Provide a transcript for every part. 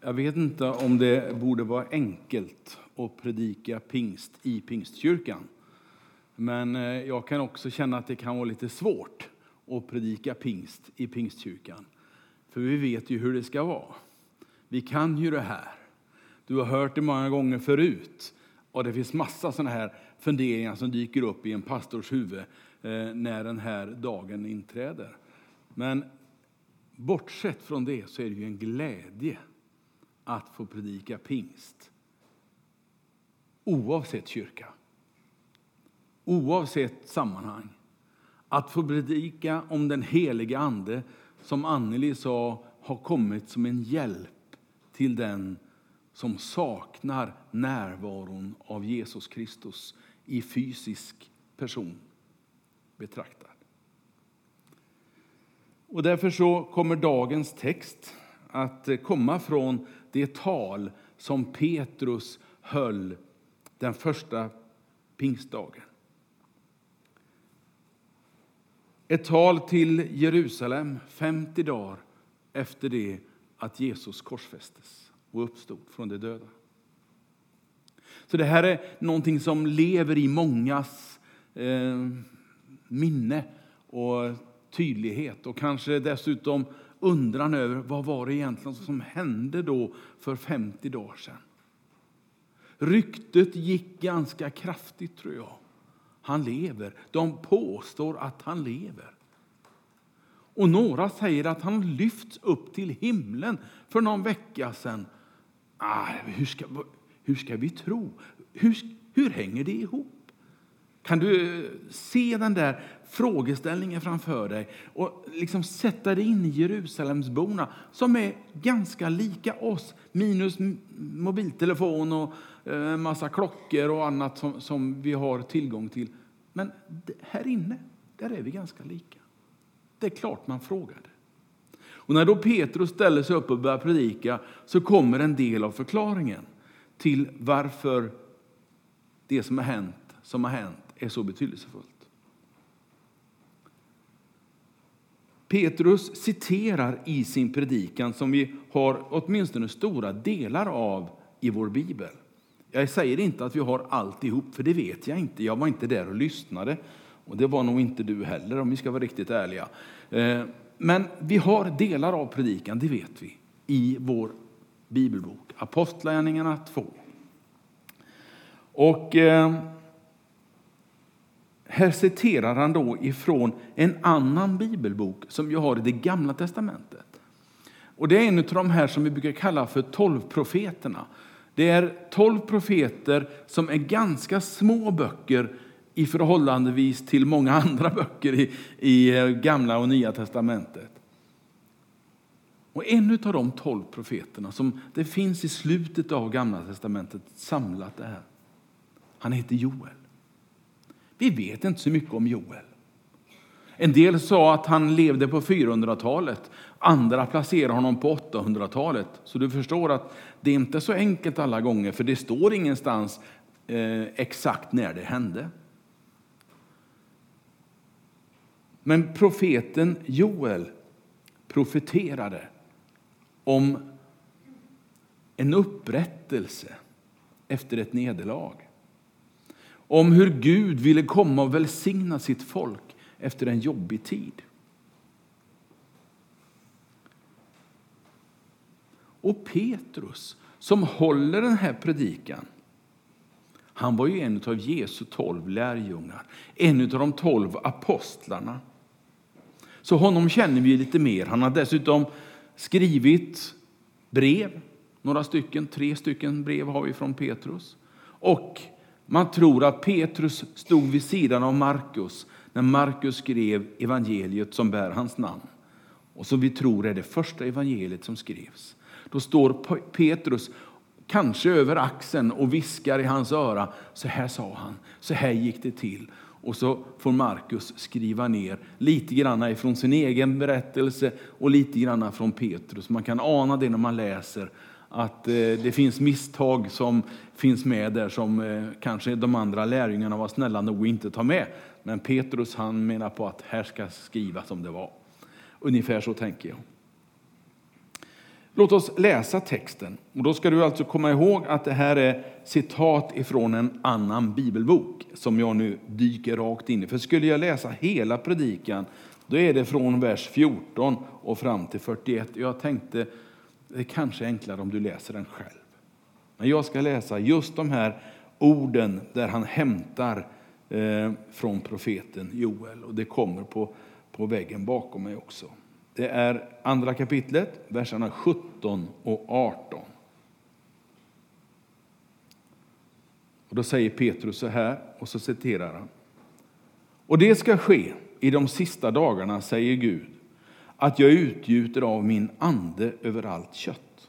Jag vet inte om det borde vara enkelt att predika pingst i pingstkyrkan. Men eh, jag kan också känna att det kan vara lite svårt att predika pingst i pingstkyrkan. För vi vet ju hur det ska vara. Vi kan ju det här. Du har hört det många gånger förut. Och det finns massa sådana här funderingar som dyker upp i en pastors huvud eh, när den här dagen inträder. Men bortsett från det så är det ju en glädje att få predika pingst. Oavsett kyrka. Oavsett sammanhang. Att få predika om den heliga Ande som Anneli sa har kommit som en hjälp till den som saknar närvaron av Jesus Kristus i fysisk person betraktad. Och därför så kommer dagens text att eh, komma från det tal som Petrus höll den första pingstdagen. Ett tal till Jerusalem 50 dagar efter det att Jesus korsfästes och uppstod från de döda. Så det här är någonting som lever i mångas eh, minne och tydlighet och kanske dessutom undran över vad var det egentligen som hände då för 50 dagar sedan. Ryktet gick ganska kraftigt tror jag. Han lever. De påstår att han lever. Och några säger att han lyfts upp till himlen för någon vecka sedan. Ah, hur, ska, hur ska vi tro? Hur, hur hänger det ihop? Kan du eh, se den där frågeställningen framför dig och liksom sätta dig in i Jerusalemsborna som är ganska lika oss, minus mobiltelefon och en massa klockor och annat som, som vi har tillgång till. Men här inne, där är vi ganska lika. Det är klart man frågade. Och när då Petrus ställer sig upp och börjar predika så kommer en del av förklaringen till varför det som har hänt, som har hänt är så betydelsefullt. Petrus citerar i sin predikan, som vi har åtminstone stora delar av i vår bibel. Jag säger inte att vi har alltihop, för det vet jag inte. Jag var inte där och lyssnade. Och det var nog inte du heller, om vi ska vara riktigt ärliga. Eh, men vi har delar av predikan, det vet vi, i vår bibelbok, Apostlagärningarna 2. Och eh, här citerar han då ifrån en annan bibelbok som jag har i det gamla testamentet. Och det är en av de här som vi brukar kalla för tolvprofeterna. Det är tolv profeter som är ganska små böcker i förhållandevis till många andra böcker i, i eh, gamla och nya testamentet. Och en av de tolv profeterna som det finns i slutet av gamla testamentet samlat det här. Han heter Joel. Vi vet inte så mycket om Joel. En del sa att han levde på 400-talet. Andra placerar honom på 800-talet. Så du förstår att det är inte så enkelt alla gånger, för det står ingenstans eh, exakt när det hände. Men profeten Joel profeterade om en upprättelse efter ett nederlag. Om hur Gud ville komma och välsigna sitt folk efter en jobbig tid. Och Petrus, som håller den här predikan, han var ju en av Jesu tolv lärjungar, en av de tolv apostlarna. Så honom känner vi lite mer. Han har dessutom skrivit brev, några stycken, tre stycken brev har vi från Petrus. Och man tror att Petrus stod vid sidan av Markus när Markus skrev evangeliet som bär hans namn och som vi tror är det första evangeliet som skrevs. Då står Petrus kanske över axeln och viskar i hans öra. Så här sa han, så här gick det till. Och så får Markus skriva ner lite grann ifrån sin egen berättelse och lite grann från Petrus. Man kan ana det när man läser att eh, det finns misstag som finns med där som eh, kanske de andra lärjungarna var snälla nog att inte ta med. Men Petrus han menar på att här ska skrivas som det var. Ungefär så tänker jag. Låt oss läsa texten. Och då ska du alltså komma ihåg att det här är citat ifrån en annan bibelbok som jag nu dyker rakt in i. För skulle jag läsa hela predikan, då är det från vers 14 och fram till 41. Jag tänkte det är kanske enklare om du läser den själv. Men jag ska läsa just de här orden där han hämtar eh, från profeten Joel. Och det kommer på, på väggen bakom mig också. Det är andra kapitlet, verserna 17 och 18. Och då säger Petrus så här, och så citerar han. Och det ska ske i de sista dagarna, säger Gud, att jag utgjuter av min ande över allt kött.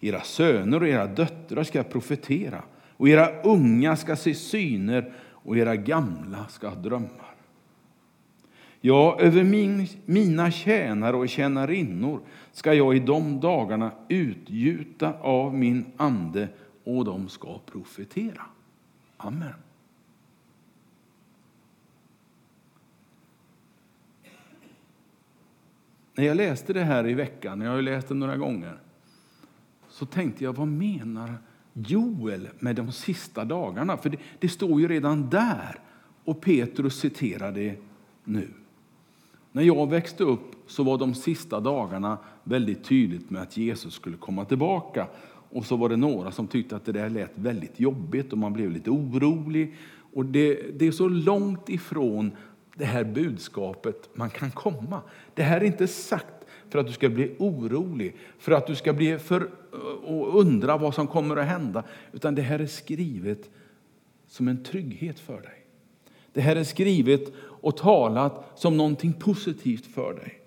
Era söner och era döttrar ska profetera, och era unga ska se syner, och era gamla ska ha drömmar. Ja, över min, mina tjänare och tjänarinnor ska jag i de dagarna utgjuta av min ande och de ska profetera. Amen. När jag läste det här i veckan, jag har läst det några gånger, så tänkte jag, vad menar Joel med de sista dagarna? För det, det står ju redan där, och Petrus citerar det nu. När jag växte upp så var de sista dagarna väldigt tydligt med att Jesus skulle komma tillbaka. Och så var det några som tyckte att det där lät väldigt jobbigt och man blev lite orolig. Och det, det är så långt ifrån det här budskapet man kan komma. Det här är inte sagt för att du ska bli orolig, för att du ska bli för, och undra vad som kommer att hända. Utan det här är skrivet som en trygghet för dig. Det här är skrivet och talat som någonting positivt för dig.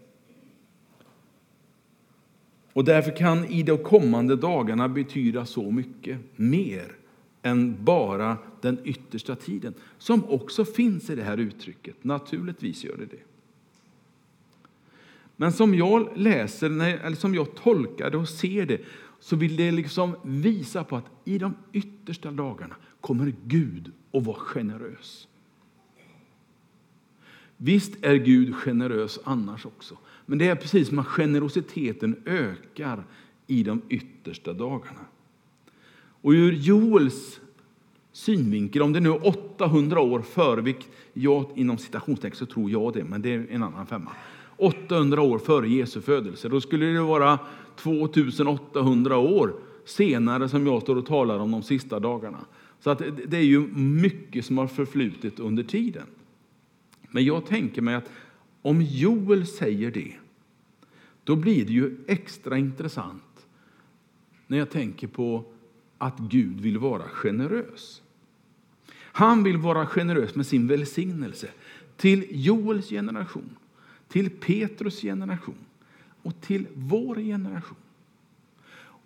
Och därför kan i de kommande dagarna betyda så mycket mer än bara den yttersta tiden, som också finns i det här uttrycket. Naturligtvis gör det det. Men som jag läser, eller som jag tolkar det och ser det, så vill det liksom visa på att i de yttersta dagarna kommer Gud att vara generös. Visst är Gud generös annars också, men det är precis som att generositeten ökar i de yttersta dagarna. Och ur Joels synvinkel, om det nu är 800 år före, vilket jag inom citationstext så tror jag det, men det är en annan femma. 800 år före Jesu födelse, då skulle det vara 2800 år senare som jag står och talar om de sista dagarna. Så att det är ju mycket som har förflutit under tiden. Men jag tänker mig att om Joel säger det, då blir det ju extra intressant när jag tänker på att Gud vill vara generös. Han vill vara generös med sin välsignelse till Joels generation, till Petrus generation och till vår generation.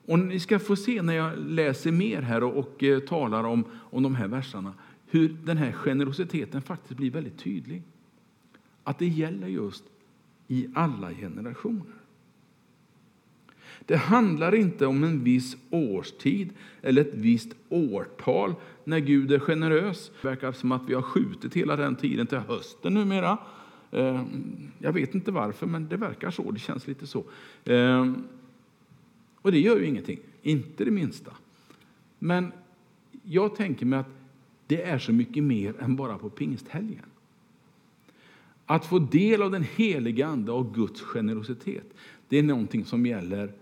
Och ni ska få se när jag läser mer här och, och eh, talar om, om de här verserna hur den här generositeten faktiskt blir väldigt tydlig att det gäller just i alla generationer. Det handlar inte om en viss årstid eller ett visst årtal när Gud är generös. Det verkar som att vi har skjutit hela den tiden till hösten numera. Eh, jag vet inte varför, men det verkar så. Det känns lite så. Eh, och det gör ju ingenting, inte det minsta. Men jag tänker mig att det är så mycket mer än bara på pingsthelgen. Att få del av den heliga Ande och Guds generositet, det är någonting som gäller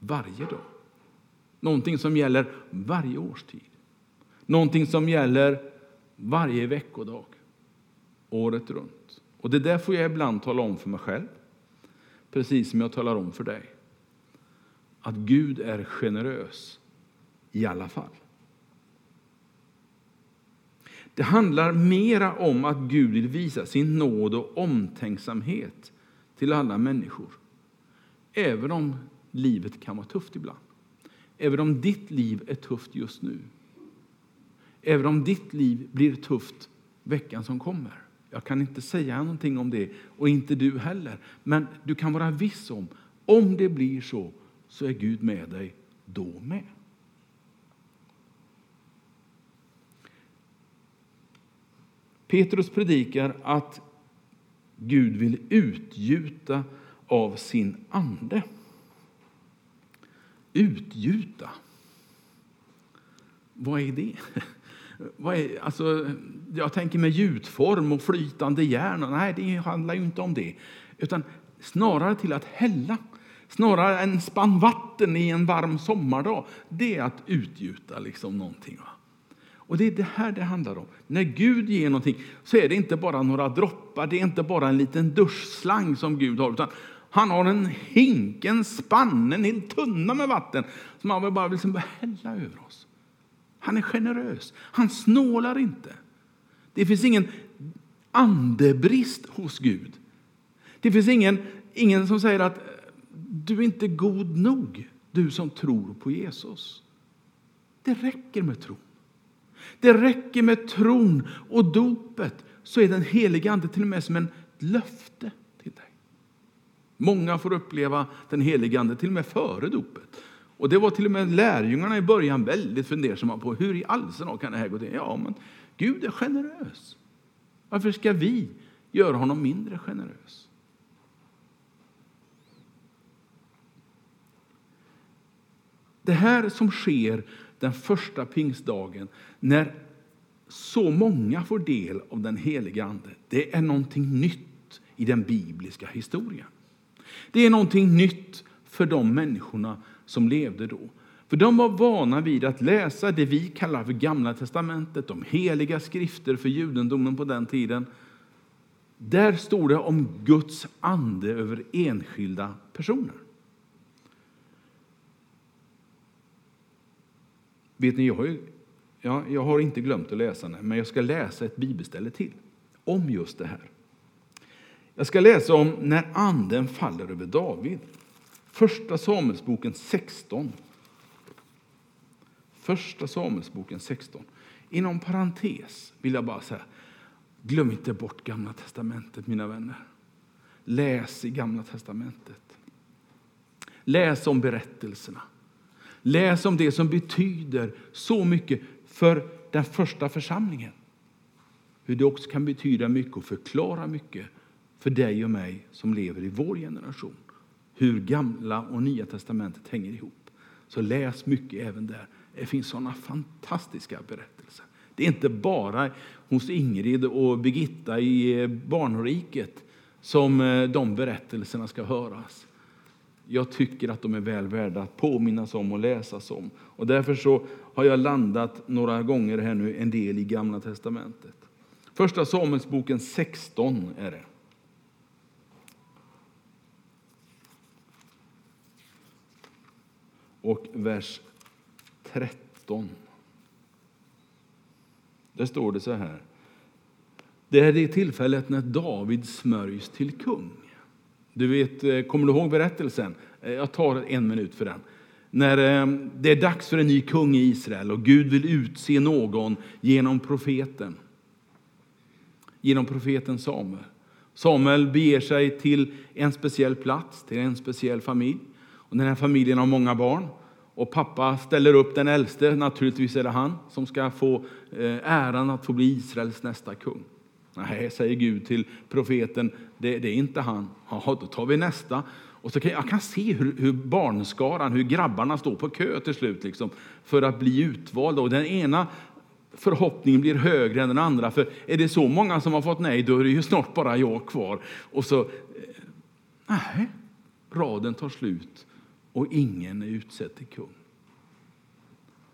varje dag. Någonting som gäller varje årstid. Någonting som gäller varje veckodag, året runt. Och Det där får jag ibland tala om för mig själv, precis som jag talar om för dig. Att Gud är generös i alla fall. Det handlar mera om att Gud vill visa sin nåd och omtänksamhet till alla människor. Även om livet kan vara tufft ibland. Även om ditt liv är tufft just nu. Även om ditt liv blir tufft veckan som kommer. Jag kan inte säga någonting om det, och inte du heller. Men du kan vara viss om, om det blir så, så är Gud med dig då med. Petrus predikar att Gud vill utgjuta av sin ande. Utgjuta. Vad är det? Vad är, alltså, jag tänker med gjutform och flytande järn. Nej, det handlar ju inte om det. Utan snarare till att hälla. Snarare en spann vatten i en varm sommardag. Det är att utgjuta liksom någonting. Va? Och Det är det här det handlar om. När Gud ger någonting så är det inte bara några droppar, det är inte bara en liten duschslang som Gud har. Utan han har en hink, en spann, en hel tunna med vatten som han bara vill liksom hälla över oss. Han är generös. Han snålar inte. Det finns ingen andebrist hos Gud. Det finns ingen, ingen som säger att eh, du är inte god nog, du som tror på Jesus. Det räcker med tron. Det räcker med tron och dopet så är den helige Ande till och med som en löfte. Många får uppleva den helige Ande till och med före dopet. Och det var till och med lärjungarna i början väldigt fundersamma på hur i all kan det här gå till. Ja, men Gud är generös. Varför ska vi göra honom mindre generös? Det här som sker den första pingstdagen när så många får del av den heliga Ande, det är någonting nytt i den bibliska historien. Det är någonting nytt för de människorna som levde då. För de var vana vid att läsa det vi kallar för Gamla testamentet, de heliga skrifter för judendomen på den tiden. Där stod det om Guds ande över enskilda personer. Vet ni, jag har, ju, ja, jag har inte glömt att läsa den, men jag ska läsa ett bibelställe till om just det här. Jag ska läsa om när anden faller över David. Första Samuelsboken 16. Första Samuelsboken 16. Inom parentes vill jag bara säga, glöm inte bort Gamla testamentet, mina vänner. Läs i Gamla testamentet. Läs om berättelserna. Läs om det som betyder så mycket för den första församlingen. Hur det också kan betyda mycket och förklara mycket för dig och mig som lever i vår generation. Hur gamla och nya testamentet hänger ihop. Så läs mycket även där. Det finns sådana fantastiska berättelser. Det är inte bara hos Ingrid och Birgitta i eh, barnriket som eh, de berättelserna ska höras jag tycker att de är väl värda att påminnas om och läsas om. Och därför så har jag landat några gånger här nu en del i Gamla testamentet. Första Samuelsboken 16 är det. Och vers 13. Där står det så här. Det är det tillfället när David smörjs till kung. Du vet, eh, kommer du ihåg berättelsen? Eh, jag tar en minut för den. När eh, det är dags för en ny kung i Israel och Gud vill utse någon genom profeten. Genom profeten Samuel. Samuel beger sig till en speciell plats, till en speciell familj. Och den här familjen har många barn. Och pappa ställer upp den äldste, naturligtvis är det han, som ska få eh, äran att få bli Israels nästa kung. Nej, säger Gud till profeten, det, det är inte han. Ja, då tar vi nästa. Och så kan, jag kan se hur, hur barnskaran, hur grabbarna står på kö till slut liksom, för att bli utvalda. Och den ena förhoppningen blir högre än den andra. För är det så många som har fått nej, då är det ju snart bara jag kvar. Och så, eh, nej, raden tar slut och ingen är utsedd till kung.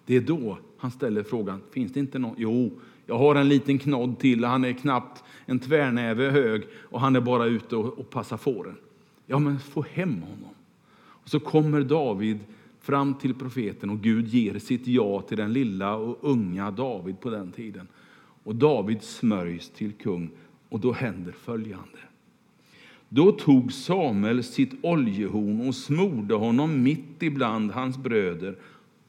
Det är då han ställer frågan, finns det inte någon? Jo, jag har en liten knodd till, han är knappt en tvärnäve hög och han är bara ute och, och passar fåren. Ja, men få hem honom. Och så kommer David fram till profeten och Gud ger sitt ja till den lilla och unga David på den tiden. Och David smörjs till kung och då händer följande. Då tog Samuel sitt oljehorn och smorde honom mitt ibland hans bröder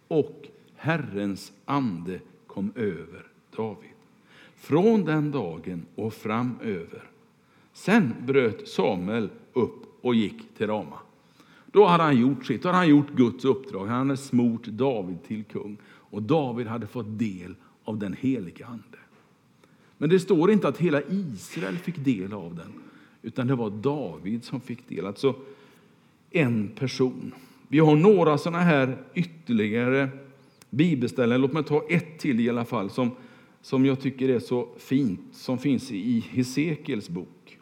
och Herrens ande kom över David. Från den dagen och framöver. Sen bröt Samuel upp och gick till Rama. Då hade han gjort sitt, då hade han gjort Guds uppdrag. Han hade smort David till kung och David hade fått del av den heliga Ande. Men det står inte att hela Israel fick del av den, utan det var David som fick del. Alltså en person. Vi har några sådana här ytterligare bibelställen. Låt mig ta ett till i alla fall som, som jag tycker är så fint, som finns i Hesekiels bok.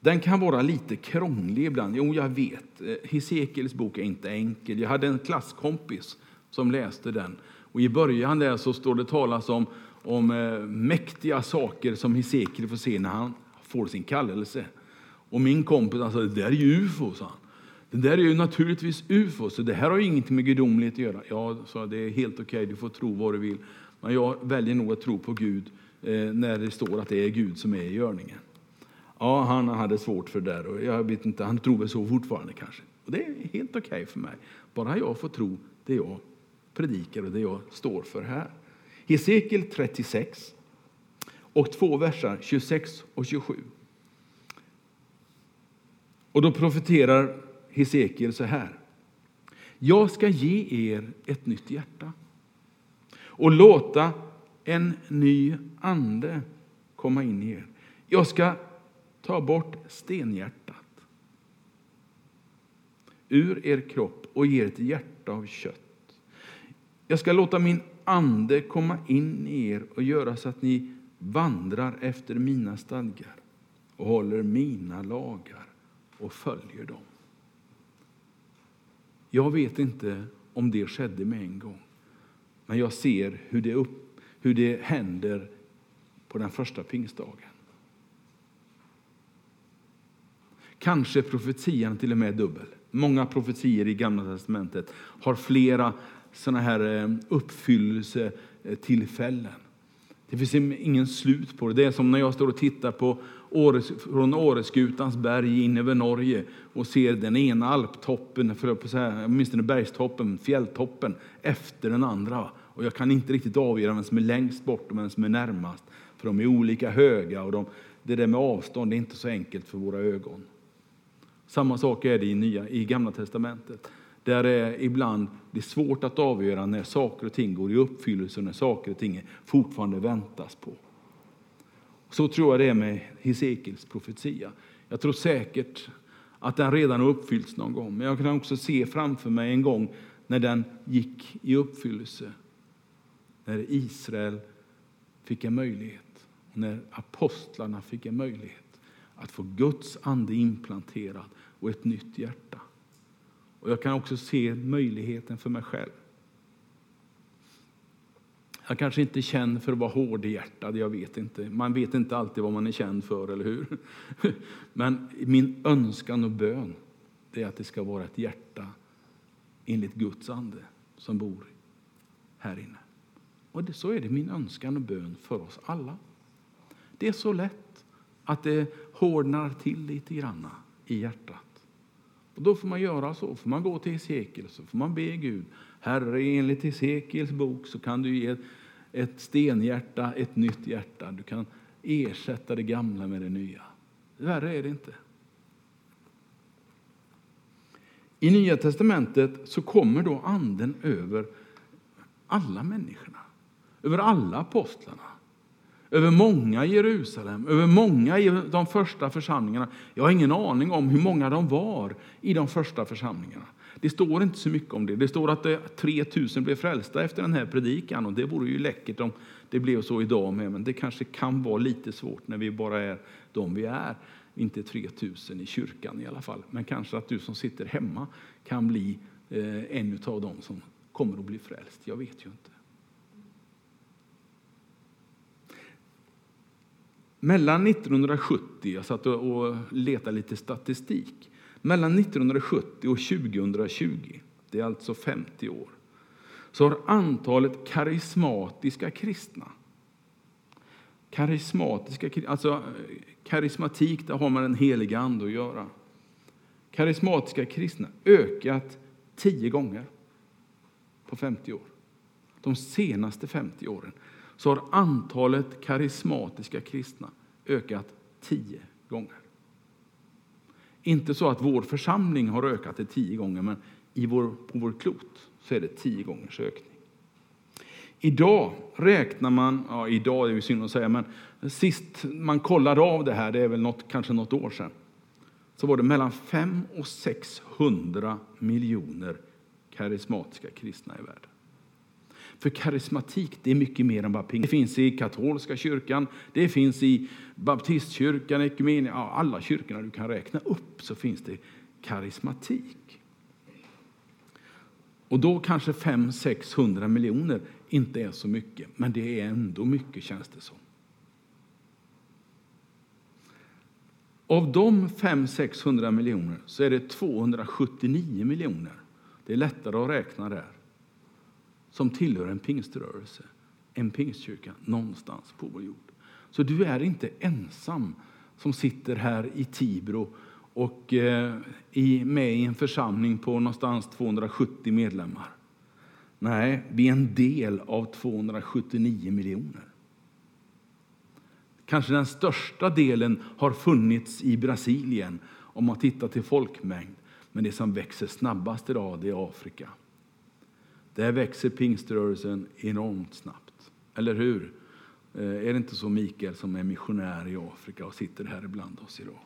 Den kan vara lite krånglig ibland. Jo, jag vet. Eh, Hesekiels bok är inte enkel. Jag hade en klasskompis som läste den. Och I början där så står det talas om, om eh, mäktiga saker som Hesekiel får se när han får sin kallelse. Och min kompis sa, det där är ju ufo, sa han. Det där är ju naturligtvis ufo, så det här har ju ingenting med gudomlighet att göra. Ja, sa det är helt okej, okay, du får tro vad du vill. Men jag väljer nog att tro på Gud eh, när det står att det är Gud som är i görningen. Ja, han hade svårt för det där och jag vet inte, han tror väl så fortfarande kanske. Och det är helt okej okay för mig. Bara jag får tro det jag predikar och det jag står för här. Hesekiel 36 och två versar 26 och 27. Och då profeterar Hesekiel så här. Jag ska ge er ett nytt hjärta och låta en ny ande komma in i er. Jag ska ta bort stenhjärtat ur er kropp och ge er ett hjärta av kött. Jag ska låta min ande komma in i er och göra så att ni vandrar efter mina stadgar och håller mina lagar och följer dem. Jag vet inte om det skedde med en gång, men jag ser hur det, upp, hur det händer på den första pingstdagen. Kanske profetian till och med dubbel. Många profetier i Gamla testamentet har flera såna här eh, uppfyllelsetillfällen. Det finns liksom ingen slut på det. Det är som när jag står och tittar på Åres, från Åreskutans berg in över Norge och ser den ena alptoppen, för att säga, åtminstone bergstoppen, fjälltoppen, efter den andra. Och jag kan inte riktigt avgöra vem som är längst bort och vem som är närmast. För de är olika höga och de, det där med avstånd är inte så enkelt för våra ögon. Samma sak är det i, nya, i Gamla testamentet. Där är ibland det är svårt att avgöra när saker och ting går i uppfyllelse och när saker och ting fortfarande väntas på. Så tror jag det är med Hesekiels profetia. Jag tror säkert att den redan har uppfyllts någon gång. Men jag kan också se framför mig en gång när den gick i uppfyllelse. När Israel fick en möjlighet, när apostlarna fick en möjlighet att få Guds ande implanterad och ett nytt hjärta. Och Jag kan också se möjligheten för mig själv. Jag kanske inte är känd för att vara hårdhjärtad, jag vet inte. Man vet inte alltid vad man är känd för, eller hur? Men min önskan och bön är att det ska vara ett hjärta enligt Guds ande som bor här inne. Och det, så är det min önskan och bön för oss alla. Det är så lätt att det hårdnar till lite grann i hjärtat. Och då får man göra så, får man gå till Hesekiel så får man be Gud, Herre enligt Hesekiels bok så kan du ge ett stenhjärta, ett nytt hjärta. Du kan ersätta det gamla med det nya. Värre är det inte. I Nya testamentet så kommer då anden över alla människorna, över alla apostlarna över många i Jerusalem, över många i de första församlingarna. Jag har ingen aning om hur många de var i de första församlingarna. Det står inte så mycket om det. Det står att 3000 blev frälsta efter den här predikan och det vore ju läckert om det blev så idag med, men det kanske kan vara lite svårt när vi bara är de vi är. Inte 3000 i kyrkan i alla fall, men kanske att du som sitter hemma kan bli eh, en av dem som kommer att bli frälst. Jag vet ju inte. Mellan 1970, jag satt och letade lite statistik, mellan 1970 och 2020, det är alltså 50 år, så har antalet karismatiska kristna Karismatiska, alltså karismatik, där har man en helig ande att göra. Karismatiska kristna ökat tio gånger på 50 år. De senaste 50 åren så har antalet karismatiska kristna ökat tio gånger. Inte så att vår församling har ökat det tio gånger, men i vår, på vår klot så är det tio gångers ökning. Idag räknar man, ja idag är det synd att säga, men sist man kollade av det här, det är väl något, kanske något år sedan, så var det mellan 500 och 600 miljoner karismatiska kristna i världen. För karismatik det är mycket mer än bara pingst. Det finns i katolska kyrkan, det finns i baptistkyrkan, ekumen, ja, alla kyrkorna du kan räkna upp så finns det karismatik. Och då kanske 500-600 miljoner inte är så mycket, men det är ändå mycket känns det som. Av de 500-600 miljoner så är det 279 miljoner, det är lättare att räkna där, som tillhör en pingströrelse, en pingstkyrka någonstans på vår jord. Så du är inte ensam som sitter här i Tibro och är i, med i en församling på någonstans 270 medlemmar. Nej, vi är en del av 279 miljoner. Kanske den största delen har funnits i Brasilien om man tittar till folkmängd. Men det som växer snabbast idag det är Afrika. Där växer pingströrelsen enormt snabbt. Eller hur? Eh, är det inte så Mikael som är missionär i Afrika och sitter här ibland oss idag?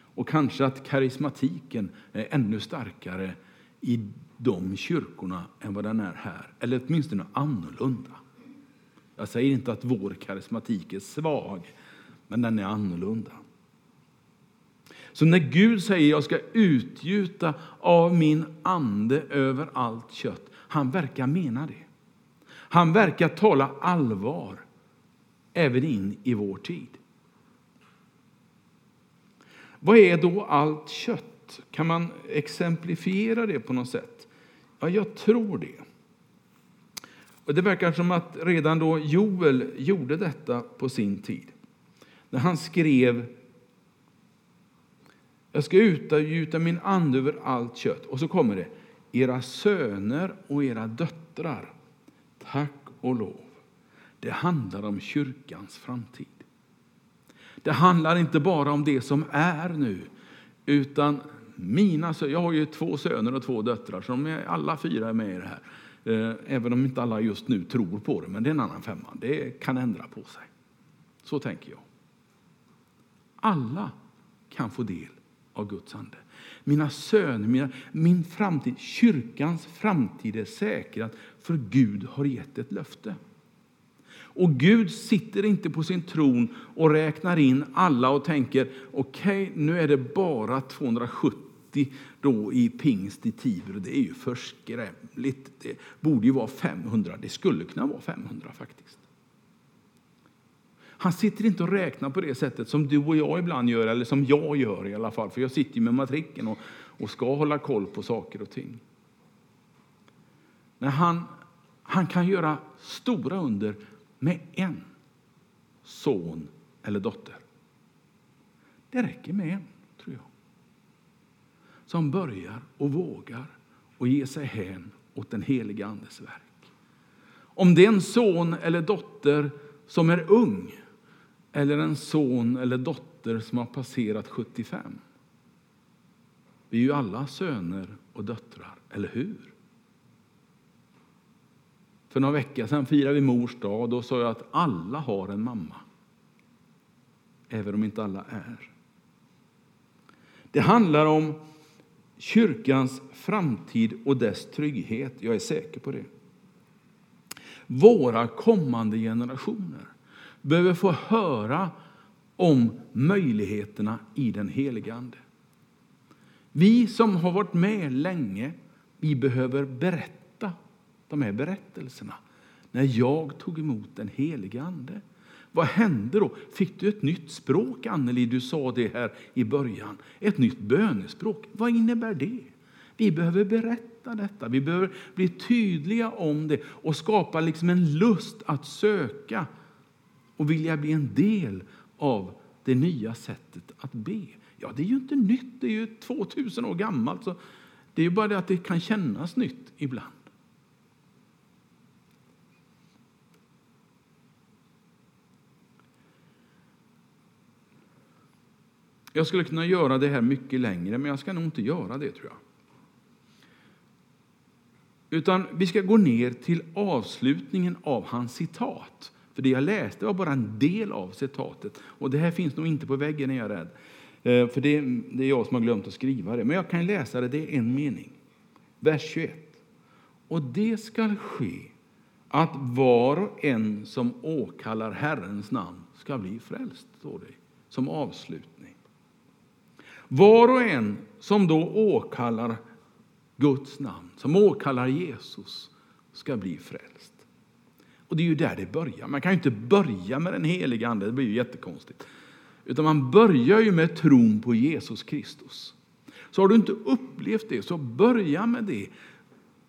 Och kanske att karismatiken är ännu starkare i de kyrkorna än vad den är här. Eller åtminstone annorlunda. Jag säger inte att vår karismatik är svag, men den är annorlunda. Så när Gud säger jag ska utgjuta av min ande över allt kött, han verkar mena det. Han verkar tala allvar även in i vår tid. Vad är då allt kött? Kan man exemplifiera det på något sätt? Ja, jag tror det. Och Det verkar som att redan då Joel gjorde detta på sin tid. När han skrev Jag ska utgjuta min ande över allt kött. Och så kommer det era söner och era döttrar. Tack och lov. Det handlar om kyrkans framtid. Det handlar inte bara om det som är nu, utan mina Jag har ju två söner och två döttrar, som är, alla fyra är med i det här. Eh, även om inte alla just nu tror på det, men det är en annan femma. Det kan ändra på sig. Så tänker jag. Alla kan få del av Guds ande. Mina söner, mina, min framtid, kyrkans framtid är säkrad för Gud har gett ett löfte. Och Gud sitter inte på sin tron och räknar in alla och tänker okej, okay, nu är det bara 270 då i pingst i Tibro. Det är ju förskrämligt. Det borde ju vara 500. Det skulle kunna vara 500 faktiskt. Han sitter inte och räknar på det sättet som du och jag ibland gör, eller som jag gör i alla fall. För jag sitter ju med matriken och, och ska hålla koll på saker och ting. Men han, han kan göra stora under med en son eller dotter. Det räcker med en, tror jag. Som börjar och vågar och ger sig hän åt den heliga Andes verk. Om det är en son eller dotter som är ung eller en son eller dotter som har passerat 75. Vi är ju alla söner och döttrar, eller hur? För några veckor sedan firade vi mors dag och då sa jag att alla har en mamma. Även om inte alla är. Det handlar om kyrkans framtid och dess trygghet. Jag är säker på det. Våra kommande generationer behöver få höra om möjligheterna i den heliga Ande. Vi som har varit med länge, vi behöver berätta de här berättelserna. När jag tog emot den helige Ande. Vad hände då? Fick du ett nytt språk, Anneli? Du sa det här i början. Ett nytt bönespråk. Vad innebär det? Vi behöver berätta detta. Vi behöver bli tydliga om det och skapa liksom en lust att söka och vilja bli en del av det nya sättet att be. Ja, det är ju inte nytt, det är ju 2000 år gammalt. Så det är ju bara det att det kan kännas nytt ibland. Jag skulle kunna göra det här mycket längre, men jag ska nog inte göra det tror jag. Utan vi ska gå ner till avslutningen av hans citat. För det jag läste var bara en del av citatet. Och det här finns nog inte på väggen är jag rädd. Eh, för det, det är jag som har glömt att skriva det. Men jag kan läsa det, det är en mening. Vers 21. Och det skall ske att var och en som åkallar Herrens namn ska bli frälst, står det som avslutning. Var och en som då åkallar Guds namn, som åkallar Jesus, ska bli frälst. Och det är ju där det börjar. Man kan ju inte börja med den heliga Ande, det blir ju jättekonstigt. Utan man börjar ju med tron på Jesus Kristus. Så har du inte upplevt det, så börja med det.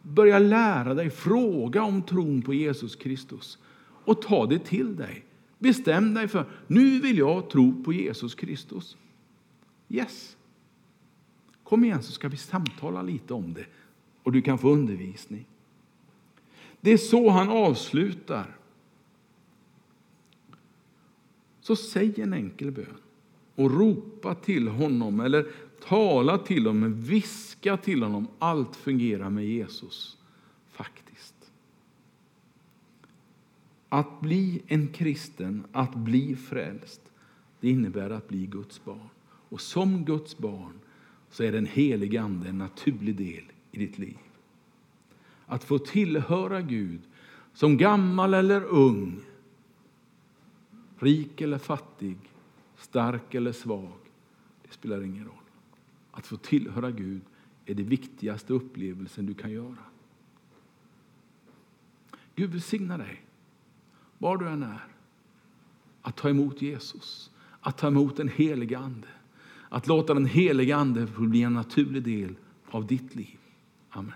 Börja lära dig, fråga om tron på Jesus Kristus och ta det till dig. Bestäm dig för, nu vill jag tro på Jesus Kristus. Yes. Kom igen så ska vi samtala lite om det och du kan få undervisning. Det är så han avslutar. Så säg en enkel bön och ropa till honom eller tala till honom, viska till honom. Allt fungerar med Jesus, faktiskt. Att bli en kristen, att bli frälst, det innebär att bli Guds barn. Och som Guds barn så är den helige Ande en naturlig del i ditt liv. Att få tillhöra Gud som gammal eller ung, rik eller fattig, stark eller svag, det spelar ingen roll. Att få tillhöra Gud är det viktigaste upplevelsen du kan göra. Gud välsigna dig, var du än är, att ta emot Jesus, att ta emot den helige Ande. Att låta den helige Ande bli en naturlig del av ditt liv. Amen.